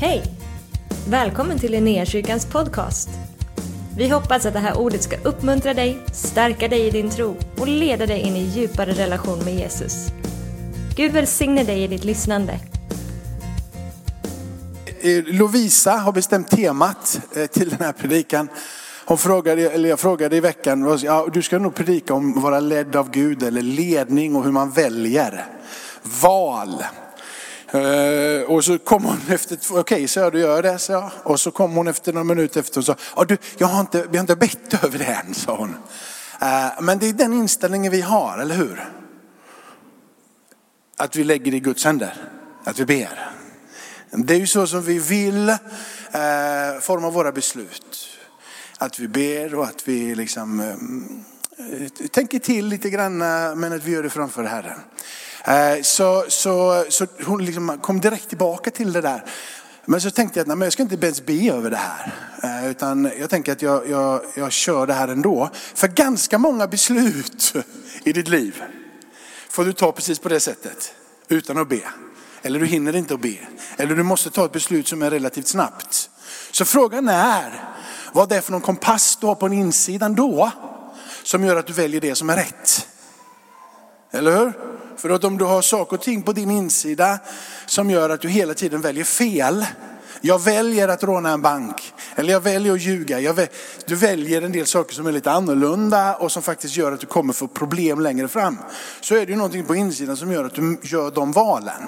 Hej! Välkommen till Linnéakyrkans podcast. Vi hoppas att det här ordet ska uppmuntra dig, stärka dig i din tro och leda dig in i djupare relation med Jesus. Gud välsigne dig i ditt lyssnande. Eh, Lovisa har bestämt temat eh, till den här predikan. Hon frågade, eller jag frågade i veckan, ja, du ska nog predika om att vara ledd av Gud eller ledning och hur man väljer. Val. Eh, och så kom hon efter, okej okay, så jag, du gör det, så jag. Och så kom hon efter några minuter efter och sa, ja, du, jag, har inte, vi har inte bett över det än, sa hon. Eh, men det är den inställningen vi har, eller hur? Att vi lägger det i Guds händer, att vi ber. Det är ju så som vi vill eh, forma våra beslut. Att vi ber och att vi liksom tänker till lite grann men att vi gör det framför Herren. Eh, så, så, så hon liksom kom direkt tillbaka till det där. Men så tänkte jag att nej, men jag ska inte ens be över det här. Eh, utan jag tänker att jag, jag, jag kör det här ändå. För ganska många beslut i ditt liv får du ta precis på det sättet. Utan att be. Eller du hinner inte att be. Eller du måste ta ett beslut som är relativt snabbt. Så frågan är vad det är för någon kompass du har på insidan då. Som gör att du väljer det som är rätt. Eller hur? För att om du har saker och ting på din insida som gör att du hela tiden väljer fel. Jag väljer att råna en bank. Eller jag väljer att ljuga. Väl, du väljer en del saker som är lite annorlunda och som faktiskt gör att du kommer få problem längre fram. Så är det ju någonting på insidan som gör att du gör de valen.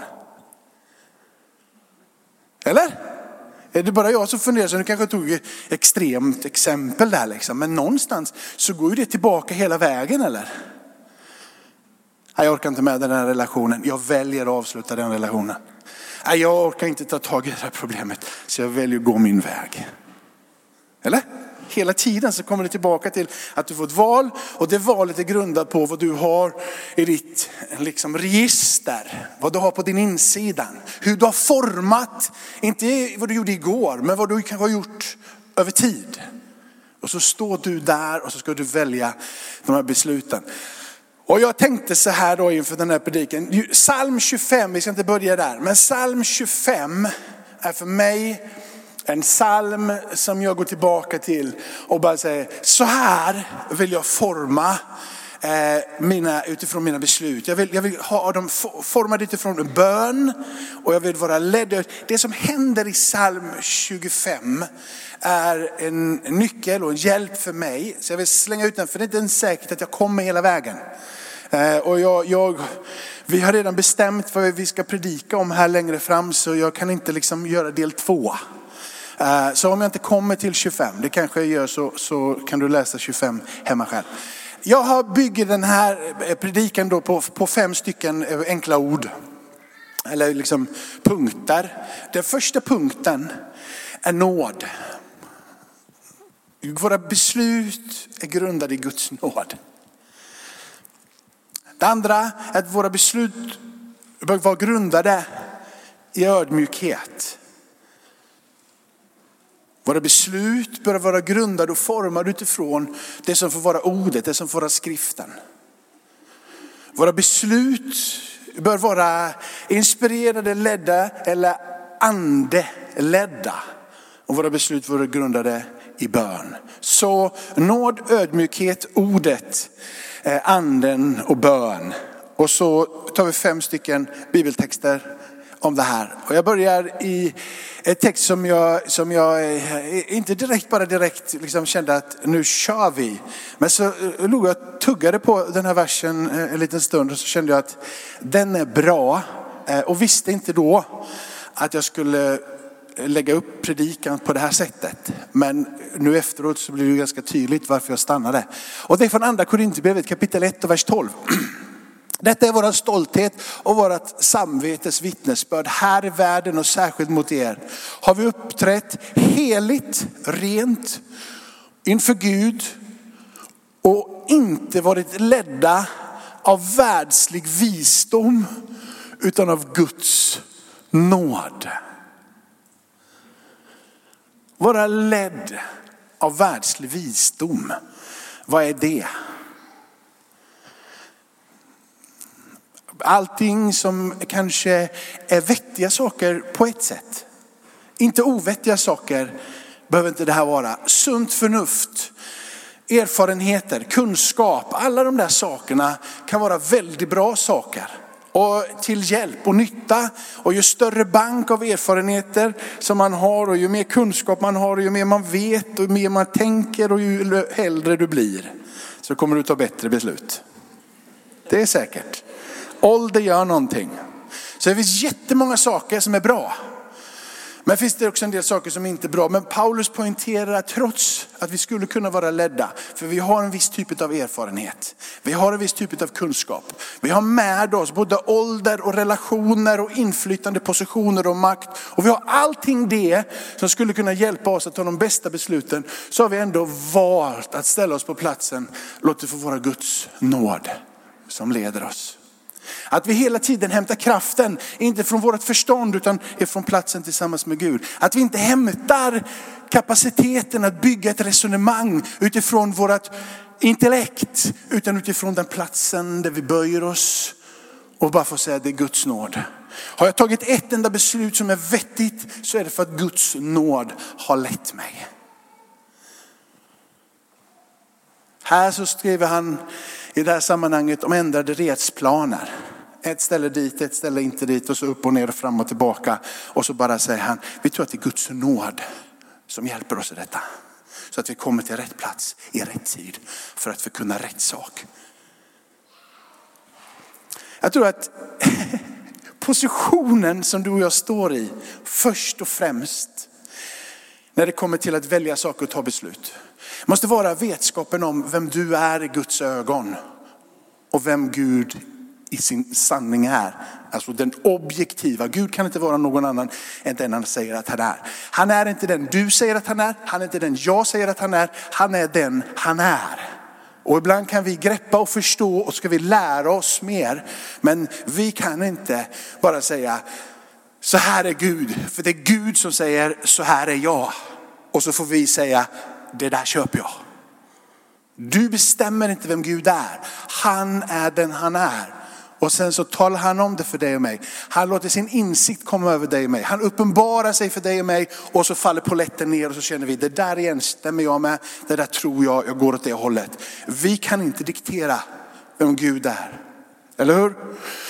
Eller? Är det bara jag som funderar så nu kanske jag tog ett extremt exempel där liksom. Men någonstans så går ju det tillbaka hela vägen eller? Jag orkar inte med den här relationen. Jag väljer att avsluta den relationen. Jag orkar inte ta tag i det här problemet. Så jag väljer att gå min väg. Eller? Hela tiden så kommer det tillbaka till att du får ett val och det valet är grundat på vad du har i ditt liksom, register. Vad du har på din insida. Hur du har format, inte vad du gjorde igår, men vad du kanske har gjort över tid. Och så står du där och så ska du välja de här besluten. Och jag tänkte så här då inför den här prediken. Psalm 25, vi ska inte börja där, men psalm 25 är för mig en psalm som jag går tillbaka till och bara säger, så här vill jag forma eh, mina, utifrån mina beslut. Jag vill, jag vill ha dem formade utifrån bön och jag vill vara ledd. Det som händer i psalm 25 är en nyckel och en hjälp för mig. Så jag vill slänga ut den för det är inte säkert att jag kommer hela vägen. Eh, och jag, jag, vi har redan bestämt vad vi ska predika om här längre fram så jag kan inte liksom göra del två. Eh, så om jag inte kommer till 25, det kanske jag gör så, så kan du läsa 25 hemma själv. Jag har bygger den här eh, predikan då på, på fem stycken enkla ord. Eller liksom punkter. Den första punkten är nåd. Våra beslut är grundade i Guds nåd. Det andra är att våra beslut bör vara grundade i ödmjukhet. Våra beslut bör vara grundade och formade utifrån det som får vara ordet, det som får vara skriften. Våra beslut bör vara inspirerade, ledda eller andeledda. Och våra beslut bör vara grundade i bön. Så nåd, ödmjukhet, ordet Eh, anden och bön. Och så tar vi fem stycken bibeltexter om det här. Och jag börjar i ett text som jag, som jag eh, inte direkt bara direkt liksom kände att nu kör vi. Men så eh, låg jag och tuggade på den här versen en liten stund och så kände jag att den är bra. Och visste inte då att jag skulle lägga upp predikan på det här sättet. Men nu efteråt så blir det ganska tydligt varför jag stannade. Och det är från andra Korinthierbrevet kapitel 1 och vers 12. Detta är vår stolthet och vårt samvetes vittnesbörd här i världen och särskilt mot er. Har vi uppträtt heligt, rent inför Gud och inte varit ledda av världslig visdom utan av Guds nåd vara ledd av världslig visdom. Vad är det? Allting som kanske är vettiga saker på ett sätt. Inte ovettiga saker behöver inte det här vara. Sunt förnuft, erfarenheter, kunskap, alla de där sakerna kan vara väldigt bra saker och till hjälp och nytta. Och ju större bank av erfarenheter som man har och ju mer kunskap man har och ju mer man vet och ju mer man tänker och ju äldre du blir så kommer du ta bättre beslut. Det är säkert. Ålder gör någonting. Så det finns jättemånga saker som är bra. Men finns det också en del saker som inte är bra. Men Paulus poängterar att trots att vi skulle kunna vara ledda, för vi har en viss typ av erfarenhet. Vi har en viss typ av kunskap. Vi har med oss både ålder och relationer och inflytande positioner och makt. Och vi har allting det som skulle kunna hjälpa oss att ta de bästa besluten. Så har vi ändå valt att ställa oss på platsen. Låt det få vara Guds nåd som leder oss. Att vi hela tiden hämtar kraften, inte från vårt förstånd utan från platsen tillsammans med Gud. Att vi inte hämtar kapaciteten att bygga ett resonemang utifrån vårt intellekt, utan utifrån den platsen där vi böjer oss och bara får säga att det är Guds nåd. Har jag tagit ett enda beslut som är vettigt så är det för att Guds nåd har lett mig. Här så skriver han i det här sammanhanget om ändrade resplaner. Ett ställe dit, ett ställe inte dit och så upp och ner och fram och tillbaka. Och så bara säger han, vi tror att det är Guds nåd som hjälper oss i detta. Så att vi kommer till rätt plats i rätt tid för att förkunna rätt sak. Jag tror att positionen som du och jag står i först och främst när det kommer till att välja saker och ta beslut måste vara vetskapen om vem du är i Guds ögon och vem Gud i sin sanning är. Alltså den objektiva. Gud kan inte vara någon annan än den han säger att han är. Han är inte den du säger att han är. Han är inte den jag säger att han är. Han är den han är. Och ibland kan vi greppa och förstå och ska vi lära oss mer. Men vi kan inte bara säga så här är Gud. För det är Gud som säger så här är jag. Och så får vi säga det där köper jag. Du bestämmer inte vem Gud är. Han är den han är. Och sen så talar han om det för dig och mig. Han låter sin insikt komma över dig och mig. Han uppenbarar sig för dig och mig och så faller poletten ner och så känner vi det där igen stämmer jag med. Det där tror jag, jag går åt det hållet. Vi kan inte diktera vem Gud är. Eller hur?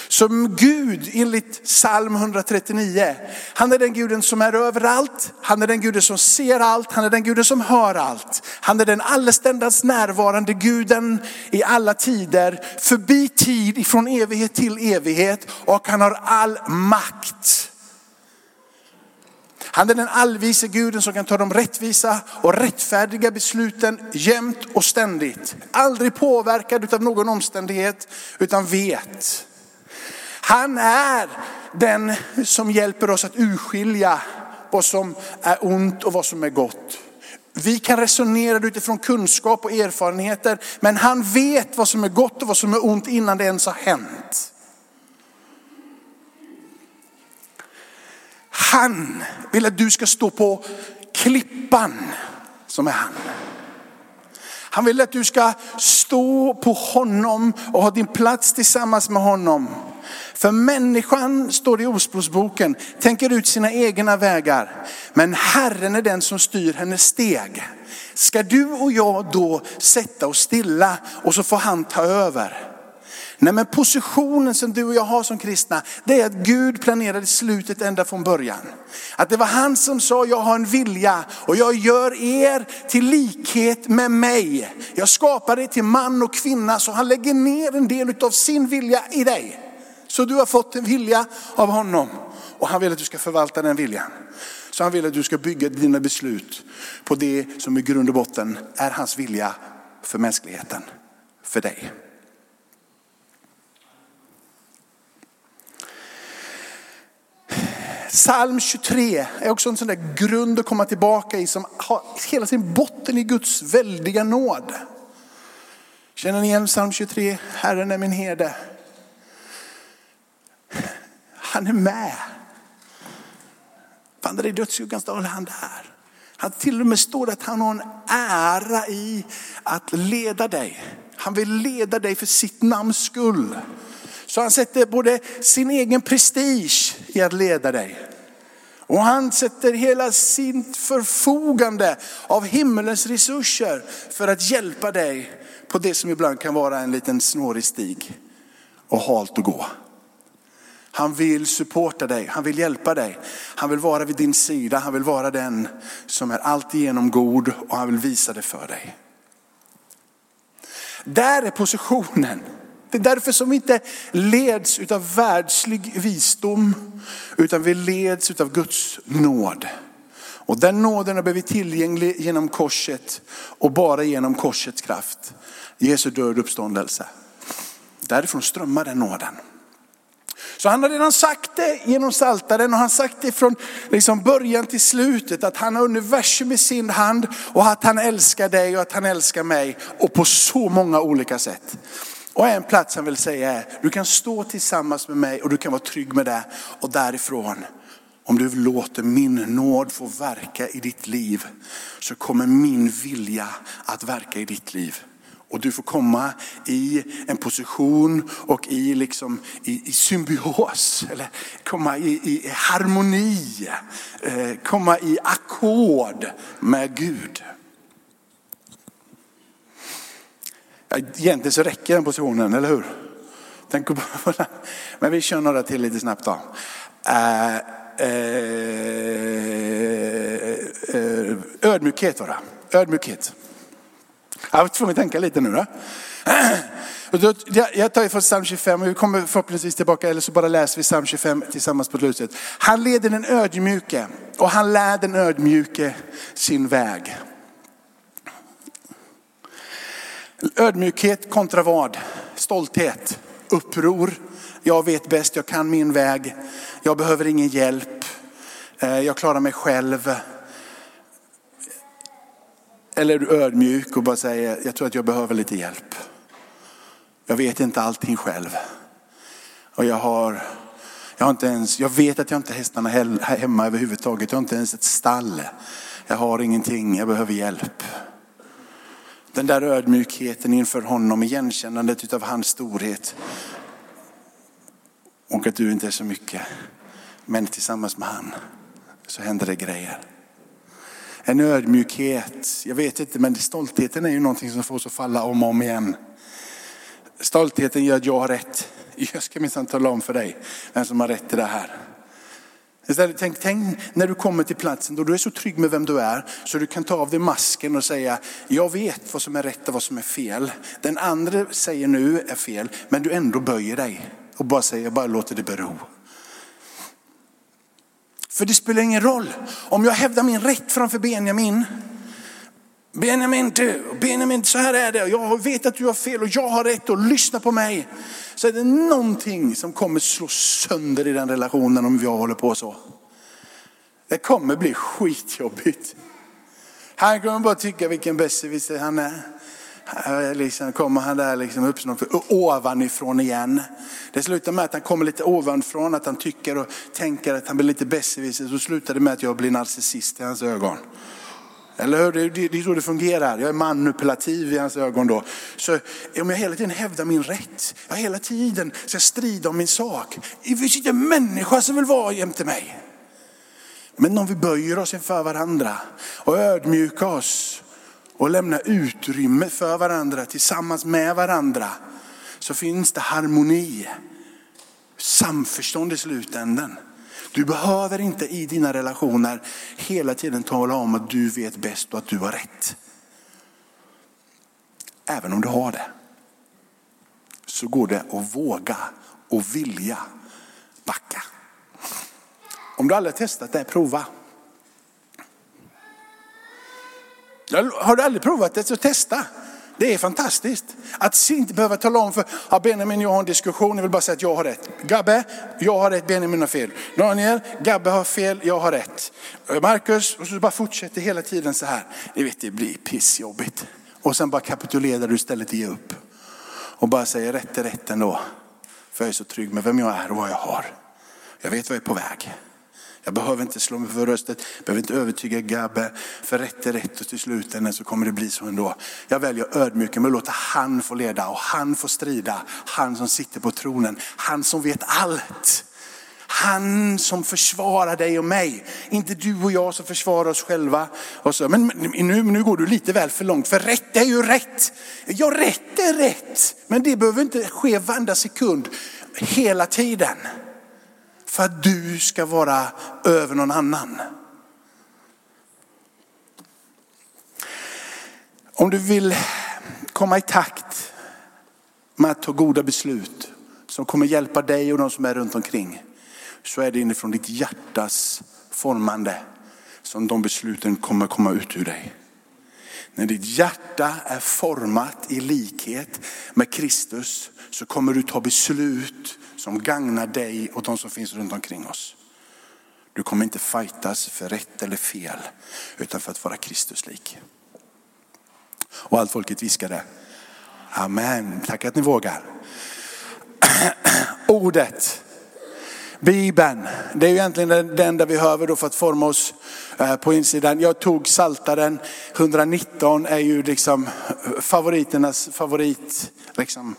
Som Gud enligt psalm 139. Han är den guden som är överallt. Han är den guden som ser allt. Han är den guden som hör allt. Han är den alleständas närvarande guden i alla tider. Förbi tid ifrån evighet till evighet. Och han har all makt. Han är den allvise guden som kan ta de rättvisa och rättfärdiga besluten jämt och ständigt. Aldrig påverkad av någon omständighet utan vet. Han är den som hjälper oss att urskilja vad som är ont och vad som är gott. Vi kan resonera utifrån kunskap och erfarenheter, men han vet vad som är gott och vad som är ont innan det ens har hänt. Han vill att du ska stå på klippan som är han. Han vill att du ska stå på honom och ha din plats tillsammans med honom. För människan, står det i Ordspråksboken, tänker ut sina egna vägar. Men Herren är den som styr hennes steg. Ska du och jag då sätta oss stilla och så får han ta över? Nej men positionen som du och jag har som kristna, det är att Gud planerade slutet ända från början. Att det var han som sa, jag har en vilja och jag gör er till likhet med mig. Jag skapar dig till man och kvinna så han lägger ner en del av sin vilja i dig. Så du har fått en vilja av honom och han vill att du ska förvalta den viljan. Så han vill att du ska bygga dina beslut på det som i grund och botten är hans vilja för mänskligheten, för dig. Psalm 23 är också en sån där grund att komma tillbaka i som har hela sin botten i Guds väldiga nåd. Känner ni igen psalm 23? Herren är min herde. Han är med. Vandrar i dödsskuggans dal, han där. Han till och med står att han har en ära i att leda dig. Han vill leda dig för sitt namns skull. Så han sätter både sin egen prestige i att leda dig Och han sätter hela sitt förfogande av himmelens resurser för att hjälpa dig på det som ibland kan vara en liten snårig stig och halt att gå. Han vill supporta dig, han vill hjälpa dig. Han vill vara vid din sida, han vill vara den som är alltigenom god och han vill visa det för dig. Där är positionen. Det är därför som vi inte leds av världslig visdom, utan vi leds av Guds nåd. Och den nåden har blivit tillgänglig genom korset och bara genom korsets kraft. Jesu död och uppståndelse. Därifrån strömmar den nåden. Så han har redan sagt det genom saltaren och han har sagt det från liksom början till slutet att han har universum i sin hand och att han älskar dig och att han älskar mig och på så många olika sätt. Och en plats han vill säga är, du kan stå tillsammans med mig och du kan vara trygg med det. Och därifrån, om du låter min nåd få verka i ditt liv, så kommer min vilja att verka i ditt liv. Och du får komma i en position och i, liksom, i, i symbios, eller komma i, i harmoni, eh, komma i akkord med Gud. Egentligen så räcker den positionen, eller hur? Tänk på Men vi kör några till lite snabbt då. Eh, eh, eh, ödmjukhet var det. Ödmjukhet. Jag var tvungen att tänka lite nu. Då. Jag tar från psalm 25 och vi kommer förhoppningsvis tillbaka eller så bara läser vi psalm 25 tillsammans på slutet. Han leder den ödmjuke och han lär den ödmjuke sin väg. Ödmjukhet kontra vad? Stolthet, uppror. Jag vet bäst, jag kan min väg. Jag behöver ingen hjälp. Eh, jag klarar mig själv. Eller är du ödmjuk och bara säger, jag tror att jag behöver lite hjälp. Jag vet inte allting själv. Och jag har, jag har inte ens, jag vet att jag inte har hästarna hemma överhuvudtaget. Jag har inte ens ett stall. Jag har ingenting, jag behöver hjälp. Den där ödmjukheten inför honom, igenkännandet av hans storhet. Och att du inte är så mycket. Men tillsammans med han så händer det grejer. En ödmjukhet, jag vet inte men stoltheten är ju någonting som får oss att falla om och om igen. Stoltheten gör att jag har rätt. Jag ska minsann tala om för dig vem som har rätt i det här. Istället, tänk, tänk när du kommer till platsen då du är så trygg med vem du är så du kan ta av dig masken och säga, jag vet vad som är rätt och vad som är fel. Den andra säger nu är fel, men du ändå böjer dig och bara säger, jag bara låter det bero. För det spelar ingen roll om jag hävdar min rätt framför Benjamin. Benjamin du, Benjamin så här är det, jag vet att du har fel och jag har rätt och lyssna på mig. Så är det någonting som kommer slå sönder i den relationen om jag håller på så. Det kommer bli skitjobbigt. Han kommer bara tycka vilken besserwisser han är. Liksom kommer han där liksom upp ovanifrån igen. Det slutar med att han kommer lite ovanifrån, att han tycker och tänker att han blir lite besserwisser. Så slutar det med att jag blir narcissist i hans ögon. Eller hur? Det, är så det fungerar. Jag är manipulativ i hans ögon då. Så om jag hela tiden hävdar min rätt, jag hela tiden ska strida om min sak. Det finns inte en människa som vill vara jämte mig. Men om vi böjer oss inför varandra och ödmjukar oss och lämnar utrymme för varandra tillsammans med varandra så finns det harmoni, samförstånd i slutändan. Du behöver inte i dina relationer hela tiden tala om att du vet bäst och att du har rätt. Även om du har det. Så går det att våga och vilja backa. Om du aldrig testat det, prova. Har du aldrig provat det så testa. Det är fantastiskt. Att inte behöva tala om för, ja, Benjamin jag har en diskussion, jag vill bara säga att jag har rätt. Gabbe, jag har rätt, Benjamin har fel. Daniel, Gabbe har fel, jag har rätt. Eh, Marcus, och så bara fortsätter hela tiden så här. Ni vet det blir pissjobbigt. Och sen bara kapitulerar du istället och ger upp. Och bara säger rätt är rätt ändå. För jag är så trygg med vem jag är och vad jag har. Jag vet vad jag är på väg. Jag behöver inte slå mig för röstet, behöver inte övertyga Gabbe. För rätt är rätt och till slutändan så kommer det bli så ändå. Jag väljer ödmjuken och låta han få leda och han få strida. Han som sitter på tronen, han som vet allt. Han som försvarar dig och mig. Inte du och jag som försvarar oss själva. Och så, men nu, nu går du lite väl för långt, för rätt är ju rätt. Ja, rätt är rätt. Men det behöver inte ske varenda sekund, hela tiden. För att du ska vara över någon annan. Om du vill komma i takt med att ta goda beslut som kommer hjälpa dig och de som är runt omkring så är det inifrån ditt hjärtas formande som de besluten kommer komma ut ur dig. När ditt hjärta är format i likhet med Kristus så kommer du ta beslut som gagnar dig och de som finns runt omkring oss. Du kommer inte fightas för rätt eller fel utan för att vara Kristuslik. Och allt folket viskade. Amen. Tack att ni vågar. Ordet, Bibeln, det är ju egentligen det enda vi behöver då för att forma oss eh, på insidan. Jag tog Saltaren 119 är ju liksom eh, favoriternas favorit. Liksom,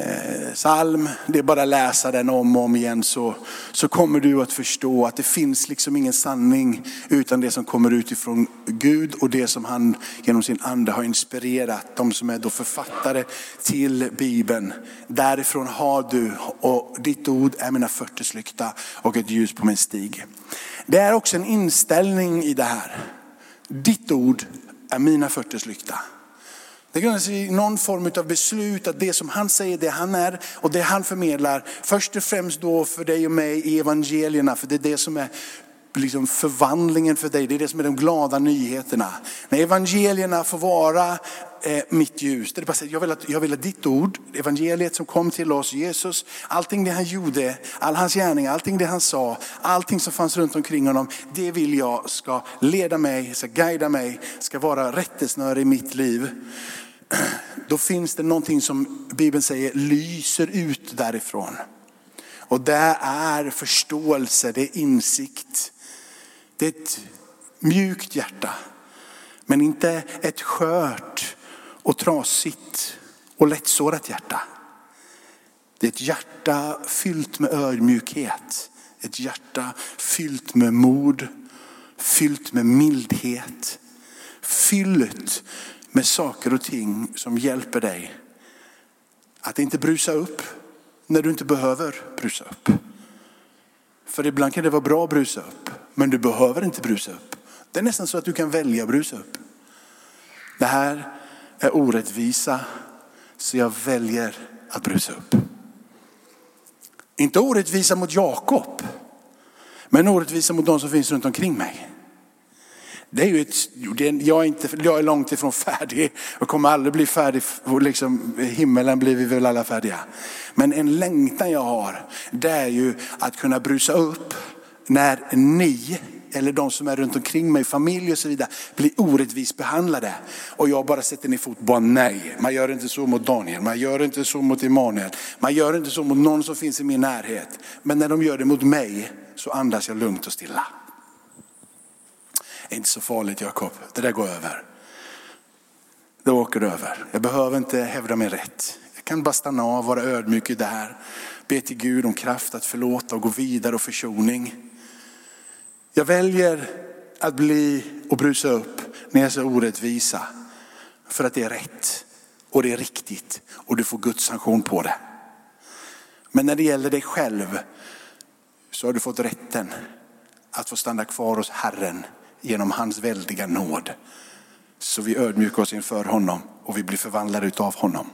Eh, psalm, det är bara att läsa den om och om igen så, så kommer du att förstå att det finns liksom ingen sanning utan det som kommer utifrån Gud och det som han genom sin ande har inspirerat. De som är då författare till Bibeln. Därifrån har du och ditt ord är mina fötters lykta och ett ljus på min stig. Det är också en inställning i det här. Ditt ord är mina fötters lykta. Det grundar sig i någon form av beslut att det som han säger, det han är och det han förmedlar, först och främst då för dig och mig i evangelierna, för det är det som är liksom förvandlingen för dig, det är det som är de glada nyheterna. När evangelierna får vara eh, mitt ljus, det är bara att jag vill, att, jag vill att ditt ord, evangeliet som kom till oss, Jesus, allting det han gjorde, all hans gärning, allting det han sa, allting som fanns runt omkring honom, det vill jag ska leda mig, ska guida mig, ska vara rättesnöre i mitt liv då finns det någonting som Bibeln säger lyser ut därifrån. Och det är förståelse, det är insikt. Det är ett mjukt hjärta. Men inte ett skört och trasigt och lättsårat hjärta. Det är ett hjärta fyllt med ödmjukhet. Ett hjärta fyllt med mod, fyllt med mildhet. Fyllt med saker och ting som hjälper dig att inte brusa upp när du inte behöver brusa upp. För ibland kan det vara bra att brusa upp, men du behöver inte brusa upp. Det är nästan så att du kan välja att brusa upp. Det här är orättvisa, så jag väljer att brusa upp. Inte orättvisa mot Jakob, men orättvisa mot de som finns runt omkring mig. Det är ju ett, jag, är inte, jag är långt ifrån färdig och kommer aldrig bli färdig. Liksom, eh, himmelen blir vi väl alla färdiga. Men en längtan jag har, det är ju att kunna brusa upp när ni, eller de som är runt omkring mig, familj och så vidare, blir orättvist behandlade. Och jag bara sätter ner fot, bara nej. Man gör inte så mot Daniel, man gör inte så mot Emanuel, man gör inte så mot någon som finns i min närhet. Men när de gör det mot mig så andas jag lugnt och stilla är inte så farligt Jakob, det där går över. Det åker över. Jag behöver inte hävda mig rätt. Jag kan bara stanna av, vara ödmjuk i det här. Be till Gud om kraft att förlåta och gå vidare och försoning. Jag väljer att bli och brusa upp när jag ser orättvisa. För att det är rätt och det är riktigt och du får Guds sanktion på det. Men när det gäller dig själv så har du fått rätten att få stanna kvar hos Herren genom hans väldiga nåd. Så vi ödmjukar oss inför honom och vi blir förvandlade utav honom.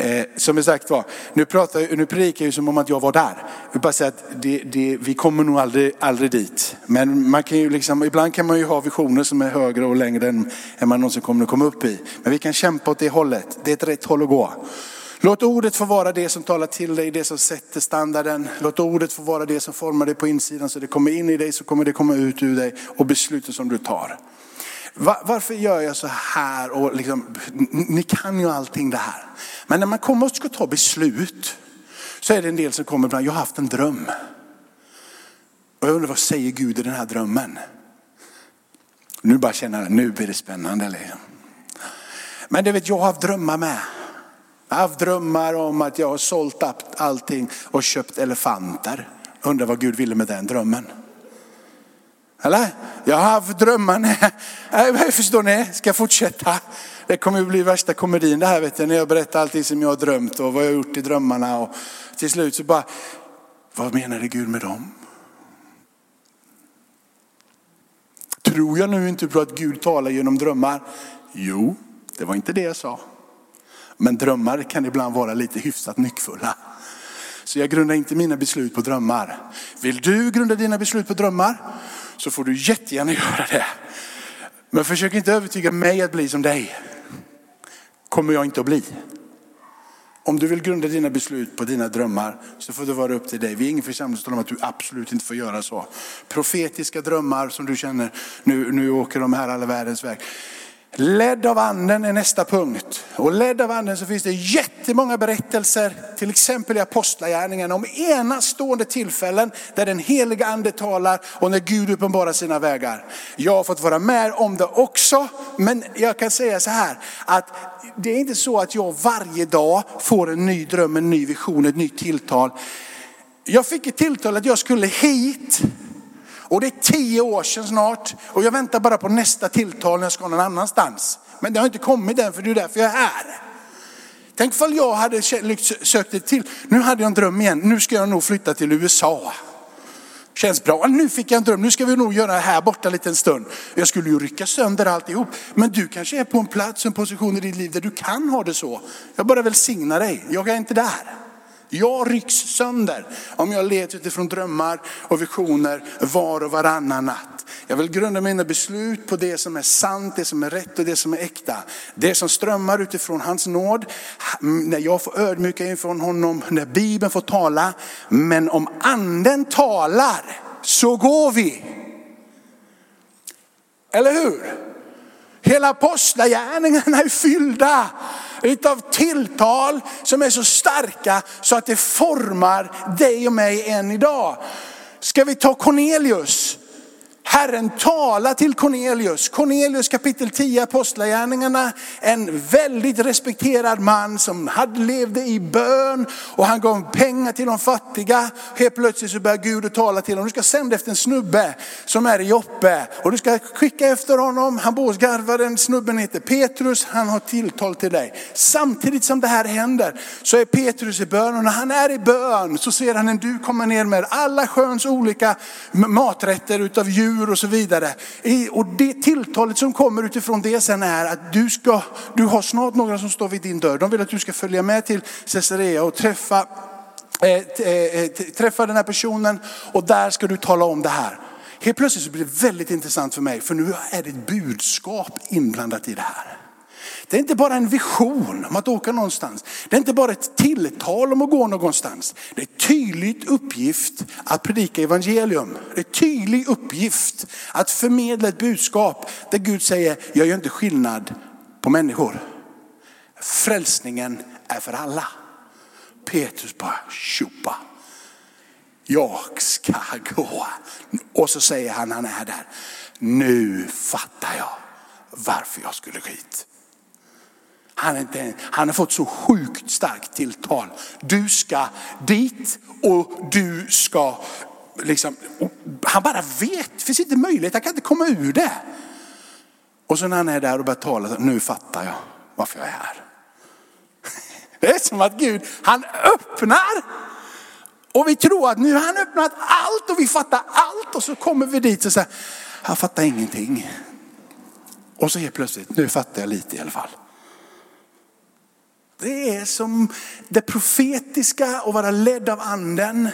Eh, som sagt var, nu, pratar, nu predikar jag som om att jag var där. Jag bara säga att det, det, vi kommer nog aldrig, aldrig dit. Men man kan ju liksom, ibland kan man ju ha visioner som är högre och längre än, än man någonsin kommer att komma upp i. Men vi kan kämpa åt det hållet. Det är ett rätt håll att gå. Låt ordet få vara det som talar till dig, det som sätter standarden. Låt ordet få vara det som formar dig på insidan så det kommer in i dig så kommer det komma ut ur dig och besluten som du tar. Varför gör jag så här? Och liksom, ni kan ju allting det här. Men när man kommer och ska ta beslut så är det en del som kommer ibland, jag har haft en dröm. Och jag undrar vad säger Gud i den här drömmen? Nu bara känner jag, nu blir det spännande. Liksom. Men du vet, jag har haft drömmar med. Jag har haft drömmar om att jag har sålt allting och köpt elefanter. Undrar vad Gud ville med den drömmen. Eller? Jag har haft drömmar. Nej, förstår ni? Ska jag fortsätta? Det kommer bli värsta komedin det här vet du, när jag berättar allting som jag har drömt och vad jag har gjort i drömmarna. Och till slut så bara, vad menade Gud med dem? Tror jag nu inte på att Gud talar genom drömmar? Jo, det var inte det jag sa. Men drömmar kan ibland vara lite hyfsat nyckfulla. Så jag grundar inte mina beslut på drömmar. Vill du grunda dina beslut på drömmar så får du jättegärna göra det. Men försök inte övertyga mig att bli som dig. Kommer jag inte att bli. Om du vill grunda dina beslut på dina drömmar så får det vara upp till dig. Vi är ingen församling som talar om att du absolut inte får göra så. Profetiska drömmar som du känner, nu, nu åker de här alla världens väg. Ledd av anden är nästa punkt. Och ledd av anden så finns det jättemånga berättelser, till exempel i apostlagärningarna, om enastående tillfällen där den heliga ande talar och när Gud uppenbarar sina vägar. Jag har fått vara med om det också, men jag kan säga så här, att det är inte så att jag varje dag får en ny dröm, en ny vision, ett nytt tilltal. Jag fick ett tilltal att jag skulle hit och det är tio år sedan snart och jag väntar bara på nästa tilltal när jag ska någon annanstans. Men det har inte kommit än för det är därför jag är här. Tänk ifall jag hade sökt det till. Nu hade jag en dröm igen. Nu ska jag nog flytta till USA. Känns bra. Nu fick jag en dröm. Nu ska vi nog göra det här borta en liten stund. Jag skulle ju rycka sönder alltihop. Men du kanske är på en plats, en position i ditt liv där du kan ha det så. Jag bara välsignar dig. Jag är inte där. Jag rycks sönder om jag leds utifrån drömmar och visioner var och varannan natt. Jag vill grunda mina beslut på det som är sant, det som är rätt och det som är äkta. Det som strömmar utifrån hans nåd, när jag får ödmjuka inför honom, när Bibeln får tala. Men om anden talar så går vi. Eller hur? Hela apostlagärningarna är fyllda utav tilltal som är så starka så att det formar dig och mig än idag. Ska vi ta Cornelius? Herren talar till Cornelius. Cornelius kapitel 10 Apostlagärningarna. En väldigt respekterad man som hade levde i bön och han gav pengar till de fattiga. Helt plötsligt så börjar Gud att tala till honom. Du ska sända efter en snubbe som är i Joppe och du ska skicka efter honom. Han bor hos garvaren, snubben heter Petrus, han har tilltal till dig. Samtidigt som det här händer så är Petrus i bön och när han är i bön så ser han en du komma ner med alla sköns olika maträtter utav djur djur och så vidare. Och det tilltalet som kommer utifrån det sen är att du, ska, du har snart några som står vid din dörr. De vill att du ska följa med till Caesarea och träffa, eh, eh, eh, träffa den här personen och där ska du tala om det här. Helt plötsligt så blir det väldigt intressant för mig för nu är det ett budskap inblandat i det här. Det är inte bara en vision om att åka någonstans. Det är inte bara ett tilltal om att gå någonstans. Det är tydligt uppgift att predika evangelium. Det är tydlig uppgift att förmedla ett budskap där Gud säger, jag gör inte skillnad på människor. Frälsningen är för alla. Petrus bara, tjopa. Jag ska gå. Och så säger han, han är där. Nu fattar jag varför jag skulle gå hit. Han, är inte, han har fått så sjukt starkt tilltal. Du ska dit och du ska liksom, han bara vet, det finns inte möjlighet, Han kan inte komma ur det. Och så när han är där och börjar tala, nu fattar jag varför jag är här. Det är som att Gud, han öppnar och vi tror att nu har han öppnat allt och vi fattar allt och så kommer vi dit och säger, Han fattar ingenting. Och så helt plötsligt, nu fattar jag lite i alla fall. Det är som det profetiska och vara ledd av anden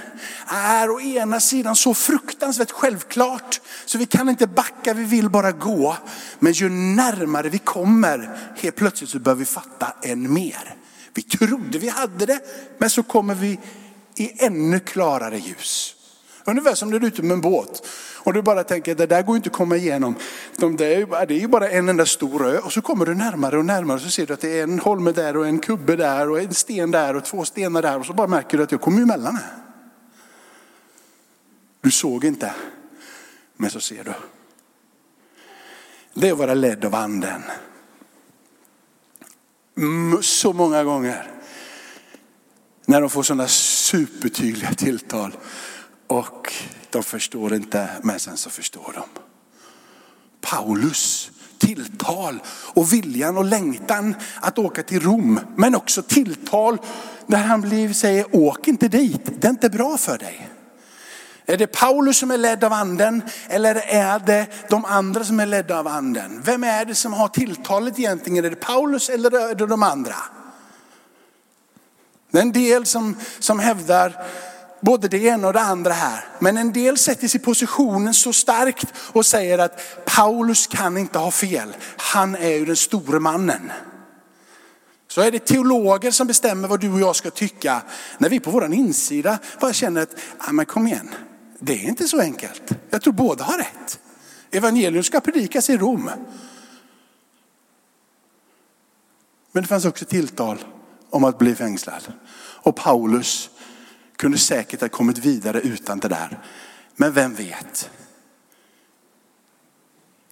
är å ena sidan så fruktansvärt självklart så vi kan inte backa, vi vill bara gå. Men ju närmare vi kommer, helt plötsligt så bör vi fatta än mer. Vi trodde vi hade det, men så kommer vi i ännu klarare ljus. Ungefär som när du är ute med en båt och du bara tänker att det där går inte att komma igenom. De där, det är ju bara en enda stor ö och så kommer du närmare och närmare och så ser du att det är en holme där och en kubbe där och en sten där och två stenar där och så bara märker du att jag kommer emellan här. Du såg inte, men så ser du. Det är att vara ledd av anden. Så många gånger när de får sådana supertydliga tilltal och de förstår inte, men sen så förstår de. Paulus tilltal och viljan och längtan att åka till Rom. Men också tilltal när han blir, säger åk inte dit, det är inte bra för dig. Är det Paulus som är ledd av anden eller är det de andra som är ledda av anden? Vem är det som har tilltalet egentligen? Är det Paulus eller är det de andra? Det är en del som, som hävdar både det ena och det andra här. Men en del sätter sig i positionen så starkt och säger att Paulus kan inte ha fel. Han är ju den store mannen. Så är det teologer som bestämmer vad du och jag ska tycka. När vi på våran insida bara känner att, ja men kom igen, det är inte så enkelt. Jag tror båda har rätt. Evangelium ska predikas i Rom. Men det fanns också tilltal om att bli fängslad. Och Paulus kunde säkert ha kommit vidare utan det där. Men vem vet?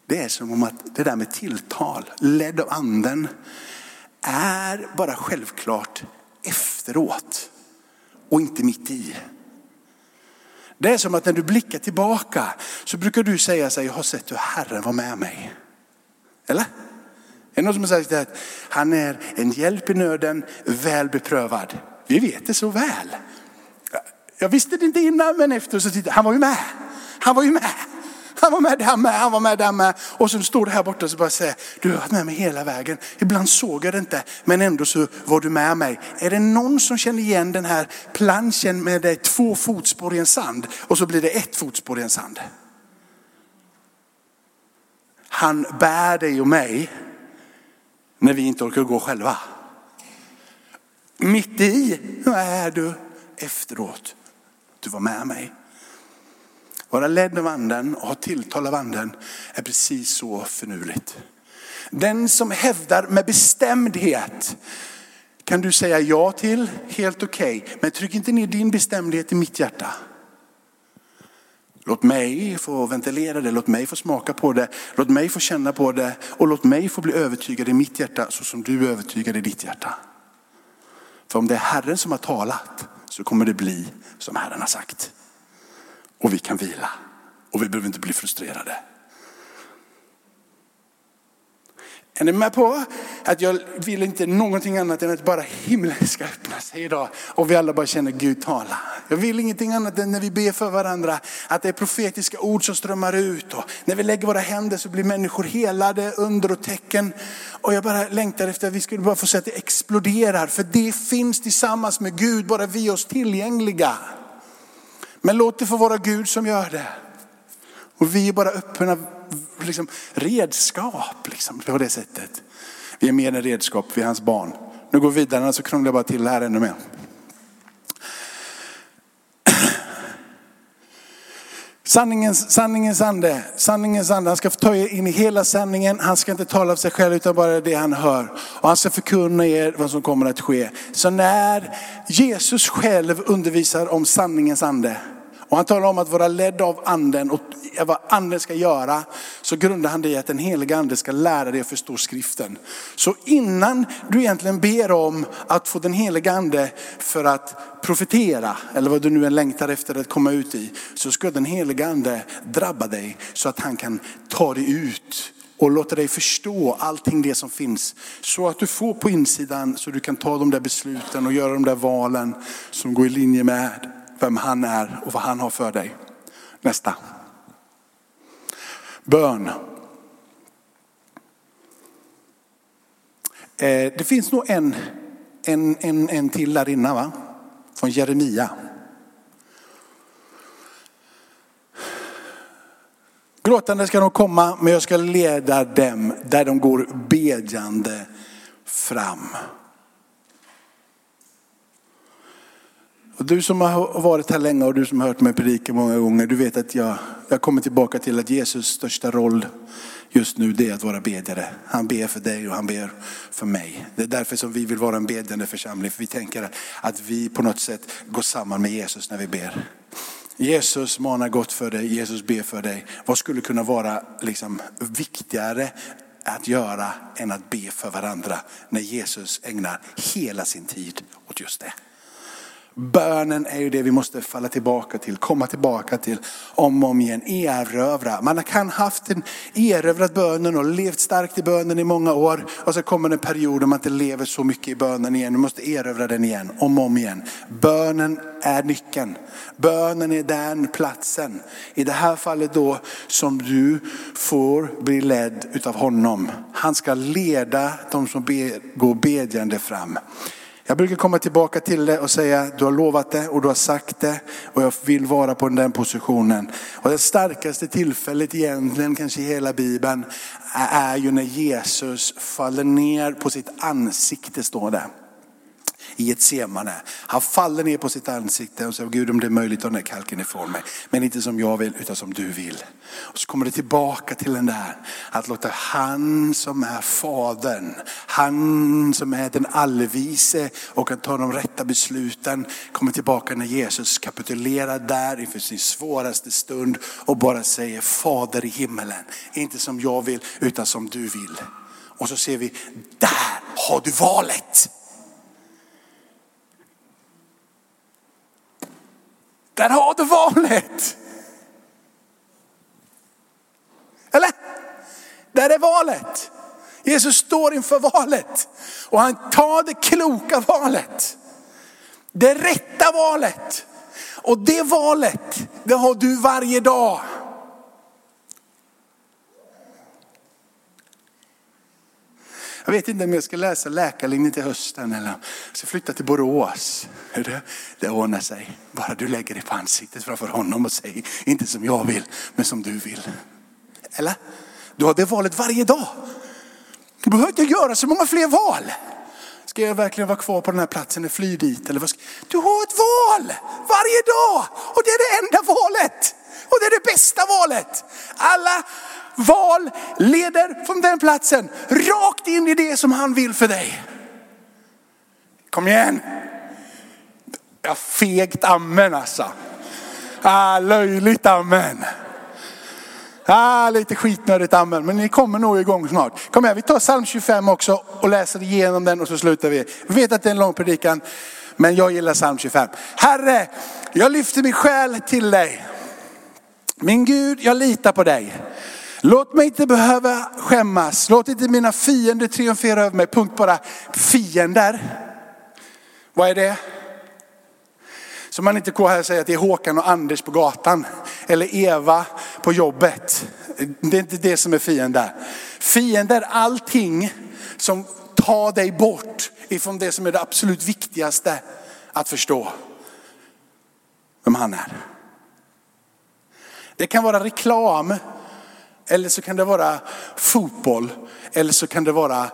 Det är som om att det där med tilltal, ledd av anden, är bara självklart efteråt och inte mitt i. Det är som att när du blickar tillbaka så brukar du säga så här, jag har sett hur Herren var med mig. Eller? Är det någon som har sagt att han är en hjälp i nöden, väl beprövad. Vi vet det så väl. Jag visste det inte innan men efter så tittade han var ju med. Han var ju med. Han var med där med, han var med där med. Och så står det här borta och så bara säger, du har varit med mig hela vägen. Ibland såg jag det inte, men ändå så var du med mig. Är det någon som känner igen den här planschen med det två fotspår i en sand och så blir det ett fotspår i en sand? Han bär dig och mig när vi inte orkar gå själva. Mitt i är du efteråt. Du var med mig. Vara ledd av anden och ha tilltal av anden är precis så förnuligt. Den som hävdar med bestämdhet kan du säga ja till, helt okej. Okay. Men tryck inte ner din bestämdhet i mitt hjärta. Låt mig få ventilera det, låt mig få smaka på det, låt mig få känna på det och låt mig få bli övertygad i mitt hjärta så som du är övertygad i ditt hjärta. För om det är Herren som har talat så kommer det bli som Herren har sagt. Och vi kan vila och vi behöver inte bli frustrerade. Är ni med på att jag vill inte någonting annat än att bara himlen ska öppna sig idag och vi alla bara känner Gud tala. Jag vill ingenting annat än när vi ber för varandra att det är profetiska ord som strömmar ut och när vi lägger våra händer så blir människor helade, under och tecken. Och jag bara längtar efter att vi skulle bara få se att det exploderar för det finns tillsammans med Gud, bara vi är oss tillgängliga. Men låt det få vara Gud som gör det. Och vi är bara öppna liksom, redskap liksom, på det sättet. Vi är mer än redskap, vi är hans barn. Nu går vi vidare, så krånglar jag bara till det här ännu mer. Sanningens, sanningens ande, sanningens ande, han ska få ta er in i hela sanningen. Han ska inte tala av sig själv utan bara det han hör. Och han ska förkunna er vad som kommer att ske. Så när Jesus själv undervisar om sanningens ande, och han talar om att vara ledd av anden och vad anden ska göra. Så grundar han det i att den heliga ande ska lära dig att förstå skriften. Så innan du egentligen ber om att få den heliga ande för att profetera, eller vad du nu än längtar efter att komma ut i, så ska den heliga ande drabba dig så att han kan ta dig ut och låta dig förstå allting det som finns. Så att du får på insidan så du kan ta de där besluten och göra de där valen som går i linje med vem han är och vad han har för dig. Nästa. Bön. Eh, det finns nog en, en, en, en till där inne va? Från Jeremia. Gråtande ska de komma, men jag ska leda dem där de går bedjande fram. Du som har varit här länge och du som har hört mig predika många gånger, du vet att jag, jag kommer tillbaka till att Jesus största roll just nu det är att vara bedjare. Han ber för dig och han ber för mig. Det är därför som vi vill vara en bedjande församling. För vi tänker att vi på något sätt går samman med Jesus när vi ber. Jesus manar gott för dig, Jesus ber för dig. Vad skulle kunna vara liksom viktigare att göra än att be för varandra när Jesus ägnar hela sin tid åt just det. Bönen är ju det vi måste falla tillbaka till, komma tillbaka till om och om igen, erövra. Man kan haft en erövrat bönen och levt starkt i bönen i många år och så kommer en period då man inte lever så mycket i bönen igen. Du måste erövra den igen, om och om igen. Bönen är nyckeln. Bönen är den platsen. I det här fallet då som du får bli ledd utav honom. Han ska leda de som går bedjande fram. Jag brukar komma tillbaka till det och säga, du har lovat det och du har sagt det och jag vill vara på den positionen. Och det starkaste tillfället egentligen, kanske i hela Bibeln, är ju när Jesus faller ner på sitt ansikte, står det i ett semane. Han faller ner på sitt ansikte och säger, Gud om det är möjligt, ta den här kalken ifrån mig. Men inte som jag vill, utan som du vill. Och så kommer det tillbaka till den där, att låta han som är fadern, han som är den allvise och kan ta de rätta besluten, kommer tillbaka när Jesus kapitulerar där inför sin svåraste stund och bara säger, Fader i himmelen, inte som jag vill, utan som du vill. Och så ser vi, där har du valet. Där har du valet. Eller? Där är valet. Jesus står inför valet och han tar det kloka valet. Det rätta valet. Och det valet, det har du varje dag. Jag vet inte om jag ska läsa läkarlinjen till hösten eller jag ska flytta till Borås. Det, det ordnar sig. Bara du lägger dig på ansiktet framför honom och säger, inte som jag vill, men som du vill. Eller? Du har det valet varje dag. Du behöver inte göra så många fler val. Ska jag verkligen vara kvar på den här platsen och fly dit? Eller vad ska... Du har ett val varje dag och det är det enda valet. Och det är det bästa valet. Alla val leder från den platsen rakt in i det som han vill för dig. Kom igen. Ja, fegt amen alltså. Ah, löjligt amen. Ah, lite skitnödigt amen, men ni kommer nog igång snart. Kom igen, vi tar psalm 25 också och läser igenom den och så slutar vi. Vi vet att det är en lång predikan, men jag gillar psalm 25. Herre, jag lyfter min själ till dig. Min Gud, jag litar på dig. Låt mig inte behöva skämmas. Låt inte mina fiender triumfera över mig. Punkt bara. Fiender. Vad är det? Så man inte går här och säger att det är Håkan och Anders på gatan. Eller Eva på jobbet. Det är inte det som är fiender. Fiender allting som tar dig bort ifrån det som är det absolut viktigaste att förstå. Vem han är. Det kan vara reklam eller så kan det vara fotboll. Eller så kan det vara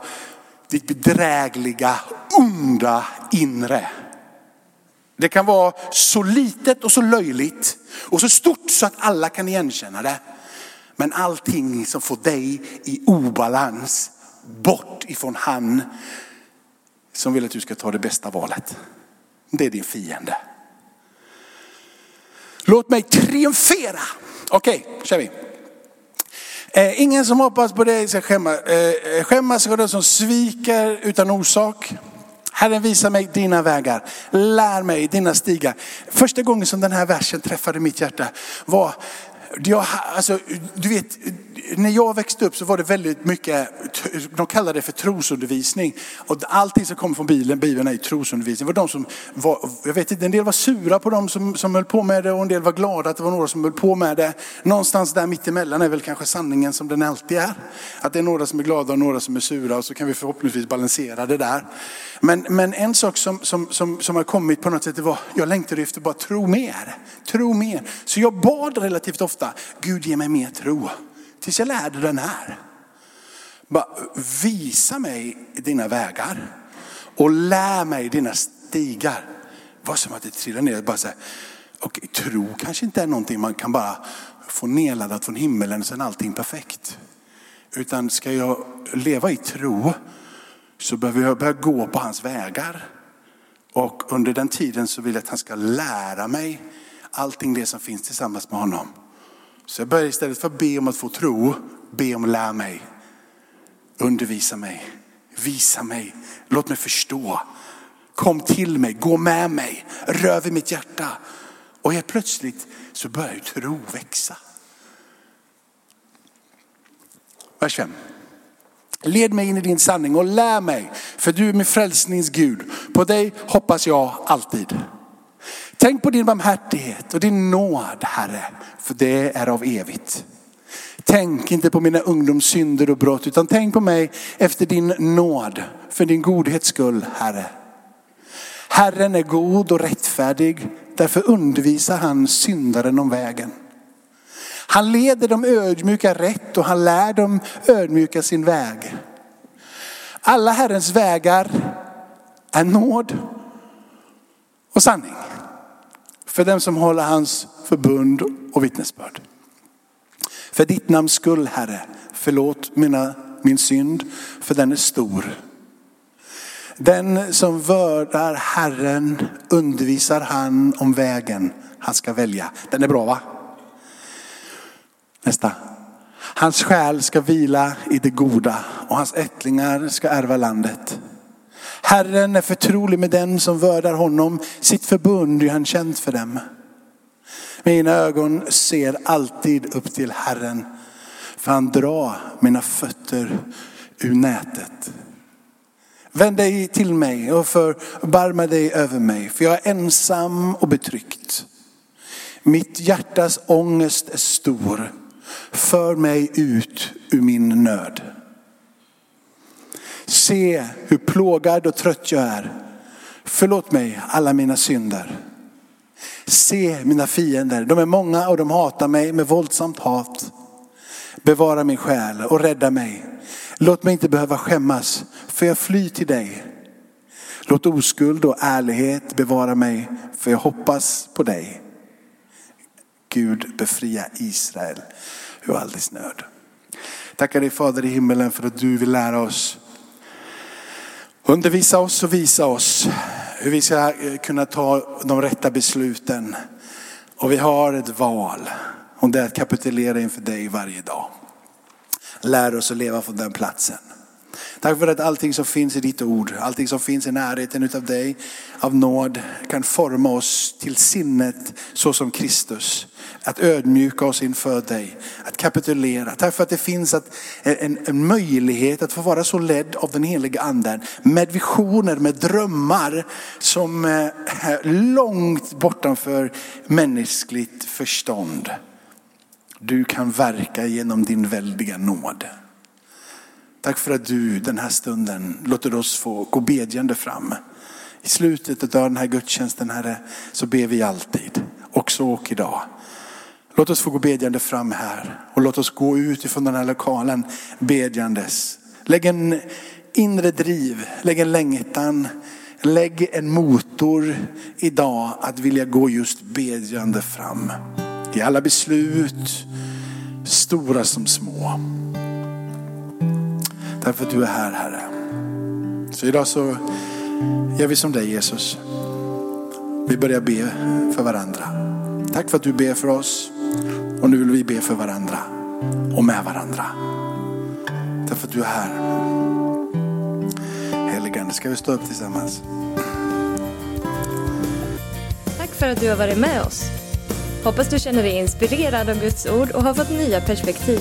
ditt bedrägliga, onda inre. Det kan vara så litet och så löjligt och så stort så att alla kan igenkänna det. Men allting som får dig i obalans, bort ifrån han som vill att du ska ta det bästa valet. Det är din fiende. Låt mig triumfera. Okej, okay, kör vi. Eh, ingen som hoppas på dig ska skämmas. Eh, skämmas ska den som sviker utan orsak. Herren visa mig dina vägar, lär mig dina stigar. Första gången som den här versen träffade mitt hjärta var jag, alltså, du vet, när jag växte upp så var det väldigt mycket, de kallade det för trosundervisning. Och allting som kommer från Bibeln, Bibeln är ju trosundervisning. Det var de som var, jag vet inte, en del var sura på dem som, som höll på med det och en del var glada att det var några som höll på med det. Någonstans där mittemellan är väl kanske sanningen som den alltid är. Att det är några som är glada och några som är sura och så kan vi förhoppningsvis balansera det där. Men, men en sak som, som, som, som har kommit på något sätt, det var, jag längtade efter bara tro mer. Tro mer. Så jag bad relativt ofta, Gud ge mig mer tro. Tills jag lärde den här. Bara, visa mig dina vägar och lär mig dina stigar. Det var som att det trillade ner. Bara så här, och tro kanske inte är någonting man kan bara få nedladdat från himmelen och sen allting perfekt. Utan ska jag leva i tro så behöver jag börja gå på hans vägar. Och under den tiden så vill jag att han ska lära mig allting det som finns tillsammans med honom. Så jag börjar istället för att be om att få tro, be om att lära mig. Undervisa mig, visa mig, låt mig förstå. kom till mig, gå med mig, rör vid mitt hjärta. Och helt plötsligt så börjar ju tro växa. Vers 5. Led mig in i din sanning och lär mig, för du är min frälsnings Gud. På dig hoppas jag alltid. Tänk på din barmhärtighet och din nåd, Herre, för det är av evigt. Tänk inte på mina ungdomssynder och brott, utan tänk på mig efter din nåd, för din godhets skull, Herre. Herren är god och rättfärdig, därför undervisar han syndaren om vägen. Han leder de ödmjuka rätt och han lär dem ödmjuka sin väg. Alla Herrens vägar är nåd och sanning för dem som håller hans förbund och vittnesbörd. För ditt namns skull Herre, förlåt mina, min synd, för den är stor. Den som vördar Herren undervisar han om vägen han ska välja. Den är bra va? Nästa. Hans själ ska vila i det goda och hans ättlingar ska ärva landet. Herren är förtrolig med den som vördar honom. Sitt förbund är han känt för dem. Mina ögon ser alltid upp till Herren. För han drar mina fötter ur nätet. Vänd dig till mig och förbarma dig över mig. För jag är ensam och betryckt. Mitt hjärtas ångest är stor. För mig ut ur min nöd. Se hur plågad och trött jag är. Förlåt mig alla mina synder. Se mina fiender, de är många och de hatar mig med våldsamt hat. Bevara min själ och rädda mig. Låt mig inte behöva skämmas, för jag flyr till dig. Låt oskuld och ärlighet bevara mig, för jag hoppas på dig. Gud befria Israel ur all dess nöd. Tackar dig Fader i himmelen för att du vill lära oss. Undervisa oss och visa oss hur vi ska eh, kunna ta de rätta besluten. Och vi har ett val. Och det är att kapitulera inför dig varje dag. Lär oss att leva från den platsen. Tack för att allting som finns i ditt ord, allting som finns i närheten utav dig, av nåd, kan forma oss till sinnet så som Kristus. Att ödmjuka oss inför dig, att kapitulera. Tack för att det finns att, en, en möjlighet att få vara så ledd av den heliga anden. Med visioner, med drömmar som är långt bortanför mänskligt förstånd. Du kan verka genom din väldiga nåd. Tack för att du den här stunden låter oss få gå bedjande fram. I slutet av den här gudstjänsten Herre så ber vi alltid, också och idag. Låt oss få gå bedjande fram här och låt oss gå ut ifrån den här lokalen bedjandes. Lägg en inre driv, lägg en längtan, lägg en motor idag att vilja gå just bedjande fram. I alla beslut, stora som små. Därför att du är här Herre. Så idag så gör vi som dig Jesus. Vi börjar be för varandra. Tack för att du ber för oss. Och nu vill vi be för varandra och med varandra. Därför att du är här. Heligande, ska vi stå upp tillsammans? Tack för att du har varit med oss. Hoppas du känner dig inspirerad av Guds ord och har fått nya perspektiv.